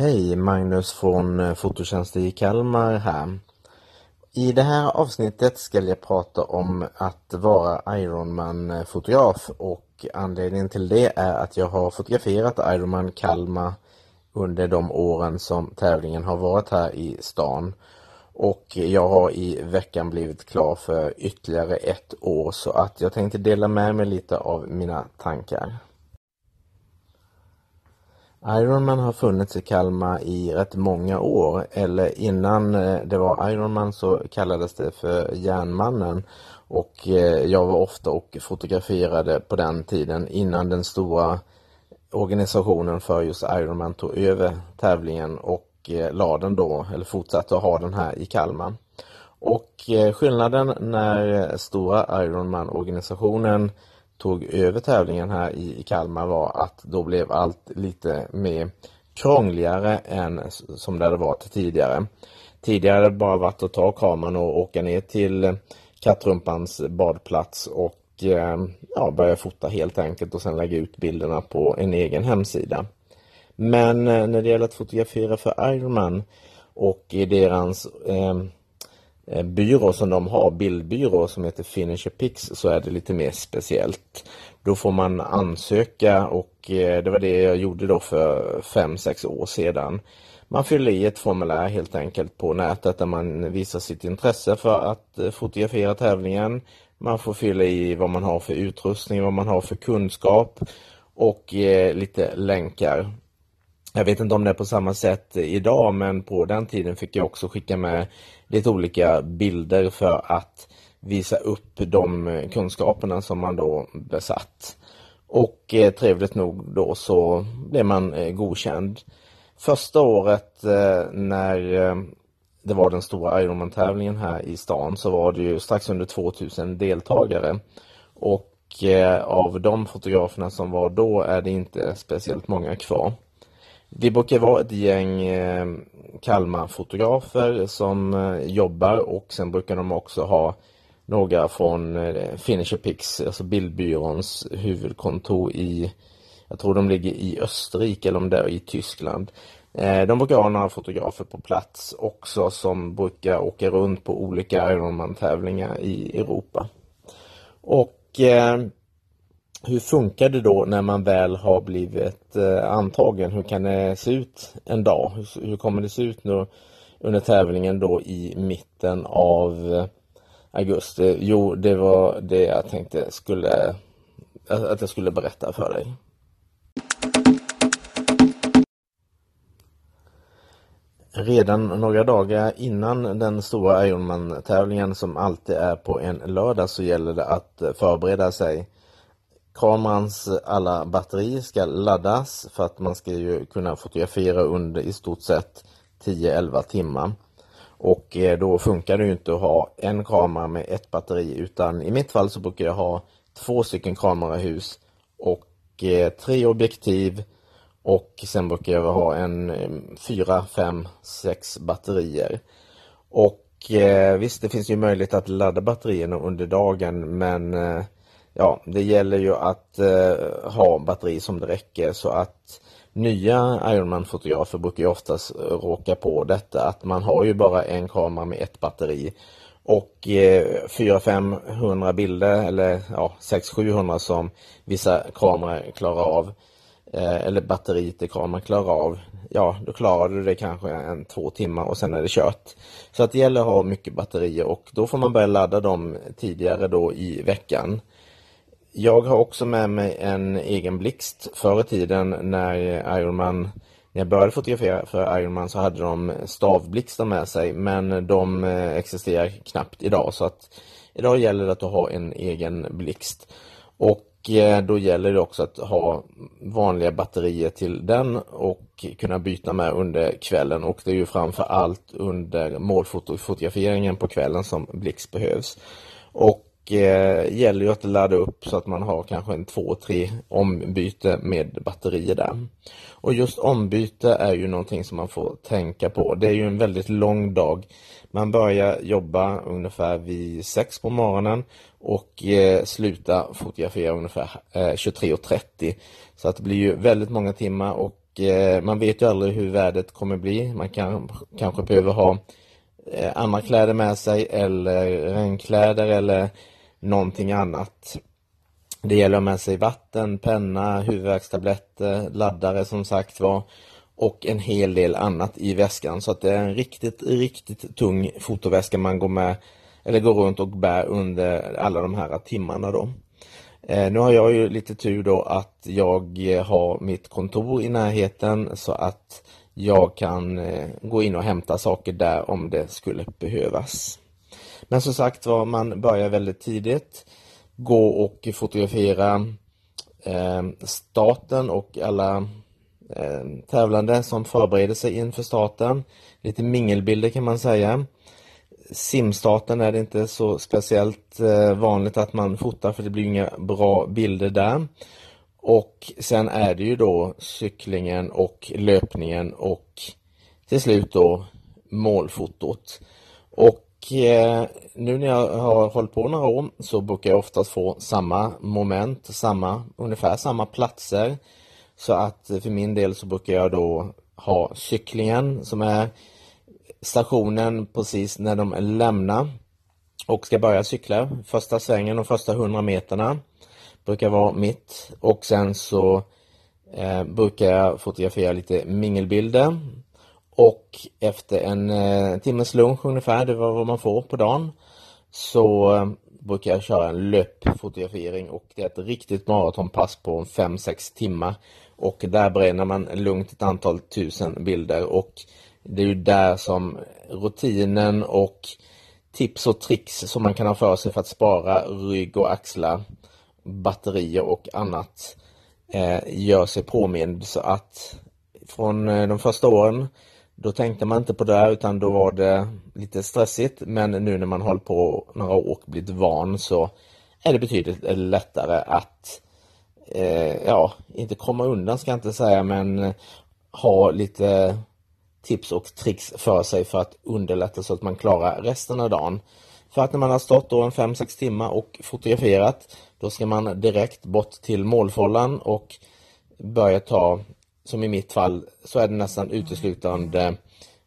Hej, Magnus från eh, Fototjänst Fototjänster i Kalmar här. I det här avsnittet ska jag prata om att vara Ironman-fotograf och anledningen till det är att jag har fotograferat Ironman Kalmar under de åren som tävlingen har varit här i stan. Och jag har i veckan blivit klar för ytterligare ett år så att jag tänkte dela med mig lite av mina tankar. Ironman har funnits i Kalmar i rätt många år eller innan eh, det var Ironman så kallades det för Järnmannen och eh, jag var ofta och fotograferade på den tiden innan den stora organisationen för just Ironman tog över tävlingen och eh, la den då, eller fortsatte att ha den här i Kalmar. Och skillnaden när stora Ironman-organisationen tog över tävlingen här i Kalmar var att då blev allt lite mer krångligare än som det hade varit tidigare. Tidigare hade det bara varit att ta kameran och åka ner till eh, Kattrumpans badplats och eh, ja, börja fota helt enkelt och sen lägga ut bilderna på en egen hemsida. Men eh, när det gäller att fotografera för Ironman och i deras Eh, Eh, byrå som de har, bildbyrå som heter Finisher Pix, så är det lite mer speciellt. Då får man ansöka och eh, det var det jag gjorde då för fem sex år sedan. Man fyller i ett formulär helt enkelt på nätet där man visar sitt intresse för att eh, fotografera tävlingen. Man får fylla i vad man har för utrustning, vad man har för kunskap och lite länkar. Jag vet inte om det är på samma sätt idag men på den tiden fick jag också skicka med lite olika bilder för att visa upp de eh, kunskaperna som man då besatt. Och eh, trevligt nog då så blev man eh, godkänd. Första året eh, när eh, det var den stora Ironman-tävlingen här i stan så var det ju strax under 2000 deltagare. Och eh, av de fotograferna som var då är det inte speciellt många kvar. Det brukar vara ett gäng Kalmarfotografer Kalmar-fotografer som eh, jobbar och sen brukar de också ha några från eh, Finisher Pix, alltså bildbyråns huvudkontor i, jag tror de ligger i Österrike eller om det är i Tyskland. De brukar ha några fotografer på plats också som brukar åka runt på olika Ironman-tävlingar i Europa. Och hur funkar det då när man väl har blivit eh, antagen? Hur kan det se ut en dag? Hur, hur kommer det se ut nu under tävlingen då i mitten av eh, augusti? Jo, det var det jag tänkte skulle, att jag skulle berätta för dig. Redan några dagar innan den stora Ironman-tävlingen som alltid är på en lördag så gäller det att eh, förbereda sig Kamerans alla batterier ska laddas för att man ska ju kunna fotografera under i stort sett 10-11 timmar. Och eh, då funkar det ju inte att ha en kamera med ett batteri utan i mitt fall så brukar jag ha två stycken kamerahus och eh, tre objektiv och sen brukar jag ha en eh, fyra, fem, sex batterier. Och visst, det finns ju möjlighet att ladda batterierna under dagen men ja, det gäller ju att eh, ha batteri som det räcker så att nya Ironman-fotografer brukar ju oftast råka på detta att man har ju bara en kamera med ett batteri och eh, 400-500 bilder eller ja, 600-700 som vissa kameror klarar av eh, eller batteriet i kameran klarar av ja, då klarar du det kanske en två timmar och sen är det kört. Så att det gäller att ha mycket batterier och då får man börja ladda dem tidigare då i veckan. Jag har också med mig en egen blixt. Förr i tiden när Ironman när jag började fotografera för Ironman så hade de stavblixtar med sig men de eh, existerar knappt idag så att idag gäller det att ha en egen blixt. Och eh, då gäller det också att ha vanliga batterier till den och kunna byta med under kvällen och det är ju framför allt under målfotograferingen på kvällen som blixt behövs. Och eh, gäller ju att ladda upp så att man har kanske en två, tre ombyte med batterier där. Och just ombyte är ju någonting som man får tänka på. Det är ju en väldigt lång dag. Man börjar jobba ungefär vid sex på morgonen och eh, slutar fotografera ungefär eh, 23.30. Så att det blir ju väldigt många timmar och eh, man vet ju aldrig hur vädret kommer bli. Man kan, kanske behöver ha eh, andra kläder med sig eller regnkläder eller någonting annat. Det gäller att ha med sig vatten, penna, huvudvärkstabletter, laddare som sagt var och en hel del annat i väskan så att det är en riktigt, riktigt tung fotoväska man går med eller går runt och bär under alla de här timmarna då. Eh, nu har jag ju lite tur då att jag har mitt kontor i närheten så att jag kan eh, gå in och hämta saker där om det skulle behövas. Men som sagt var, man börjar väldigt tidigt gå och fotografera eh, starten och alla eh, tävlande som förbereder sig inför starten. Lite mingelbilder kan man säga. Simstarten är det inte så speciellt eh, vanligt att man fotar för det blir inga bra bilder där. Och sen är det ju då cyklingen och löpningen och till slut då målfotot. Och Eh, nu när jag har hållit på några år så brukar jag oftast få samma moment, samma, ungefär samma platser. Så att för min del så brukar jag då ha cyklingen som är stationen precis när de lämnar och ska börja cykla. Första svängen och första 100 meterna brukar vara mitt och sen så eh, brukar jag fotografera lite mingelbilder och efter en eh, timmes lunch ungefär, det var vad man får på dagen, så eh, brukar jag köra en löpfotografering och det är ett riktigt maratonpass på 5-6 timmar. Och där bränner man lugnt ett antal tusen bilder och det är ju där som rutinen och tips och tricks som man kan ha för sig för att spara rygg och axlar, batterier och annat eh, gör sig påmind. Så att från eh, de första åren då tänkte man inte på det utan då var det lite stressigt men nu när man hållit på några år och blivit van så är det betydligt lättare att eh, ja, inte komma undan ska jag inte säga men ha lite tips och tricks för sig för att underlätta så att man klarar resten av dagen. För att när man har stått då en 5-6 timmar och fotograferat då ska man direkt bort till målfållan och börja ta, som i mitt fall, så är det nästan uteslutande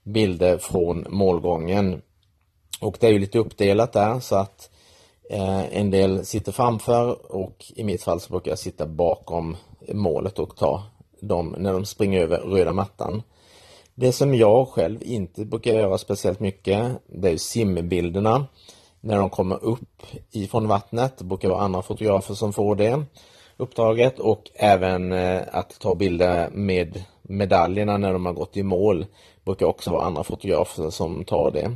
bilder från målgången. Och det är ju lite uppdelat där så att eh, en del sitter framför och i mitt fall så brukar jag sitta bakom målet och ta dem när de springer över röda mattan. Det som jag själv inte brukar göra speciellt mycket, det är simbilderna. När de kommer upp ifrån vattnet, det brukar vara andra fotografer som får det uppdraget och även eh, att ta bilder med medaljerna när de har gått i mål brukar också vara andra fotografer som tar det.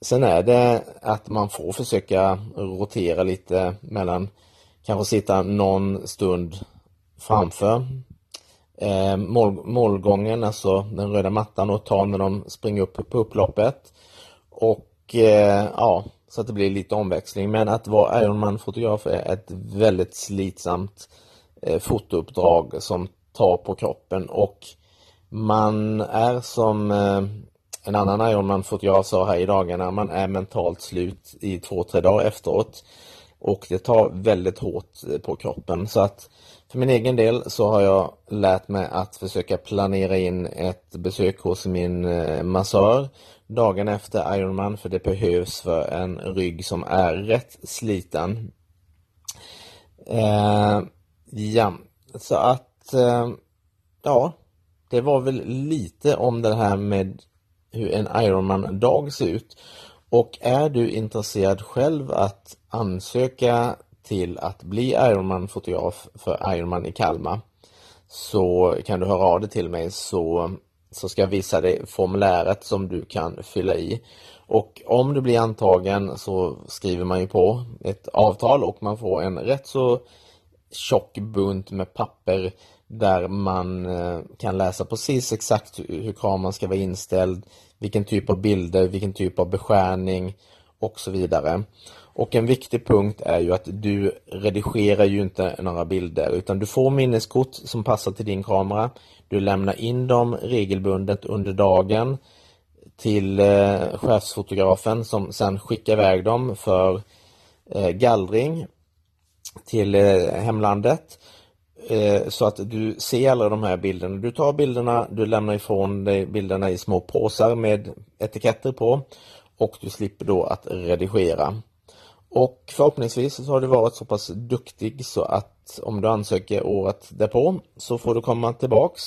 Sen är det att man får försöka rotera lite mellan, kanske sitta någon stund framför eh, mål, målgången, alltså den röda mattan och ta när de springer upp på upploppet. Och eh, ja, så att det blir lite omväxling. Men att vara Ironman-fotograf är ett väldigt slitsamt eh, fotouppdrag som tar på kroppen och man är som eh, en annan Ironman-fotograf sa här i dagarna, man är mentalt slut i två, tre dagar efteråt. Och det tar väldigt hårt eh, på kroppen så att för min egen del så har jag lärt mig att försöka planera in ett besök hos min eh, massör dagen efter Ironman för det behövs för en rygg som är rätt sliten. Eh, ja, så att eh, ja, det var väl lite om det här med hur en Ironman-dag ser ut. Och är du intresserad själv att ansöka till att bli Ironman-fotograf för Ironman i Kalmar så kan du höra av dig till mig så, så ska jag visa dig formuläret som du kan fylla i. Och om du blir antagen så skriver man ju på ett avtal och man får en rätt så tjock bunt med papper där man eh, kan läsa precis exakt hur kameran ska vara inställd, vilken typ av bilder, vilken typ av beskärning och så vidare. Och en viktig punkt är ju att du redigerar ju inte några bilder utan du får minneskort som passar till din kamera. Du lämnar in dem regelbundet under dagen till eh, chefsfotografen som sen skickar iväg dem för eh, gallring till eh, hemlandet. så att du ser alla de här bilderna. Du tar bilderna, du lämnar ifrån dig bilderna i små påsar med etiketter på och du slipper då att redigera. Och förhoppningsvis så har du varit så pass duktig så att om du ansöker året därpå så får du komma tillbaks.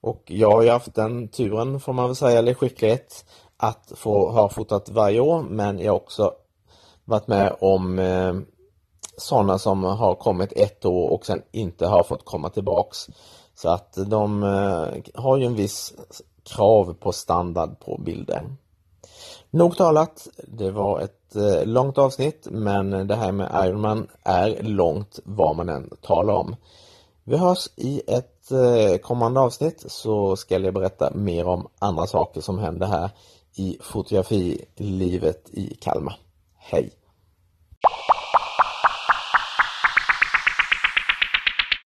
Och jag har ju haft den turen får man väl säga, eller skicklighet, att få ha fotat varje år men jag har också varit med om eh, sådana som har kommit ett år och sen inte har fått komma tillbaks. Så att de eh, har ju en viss krav på standard på bilder. Nog talat, det var ett eh, långt avsnitt men det här med Ironman är långt vad man än talar om. Vi hörs i ett eh, kommande avsnitt så ska jag berätta mer om andra saker som händer här i fotografilivet i Kalmar. Hej!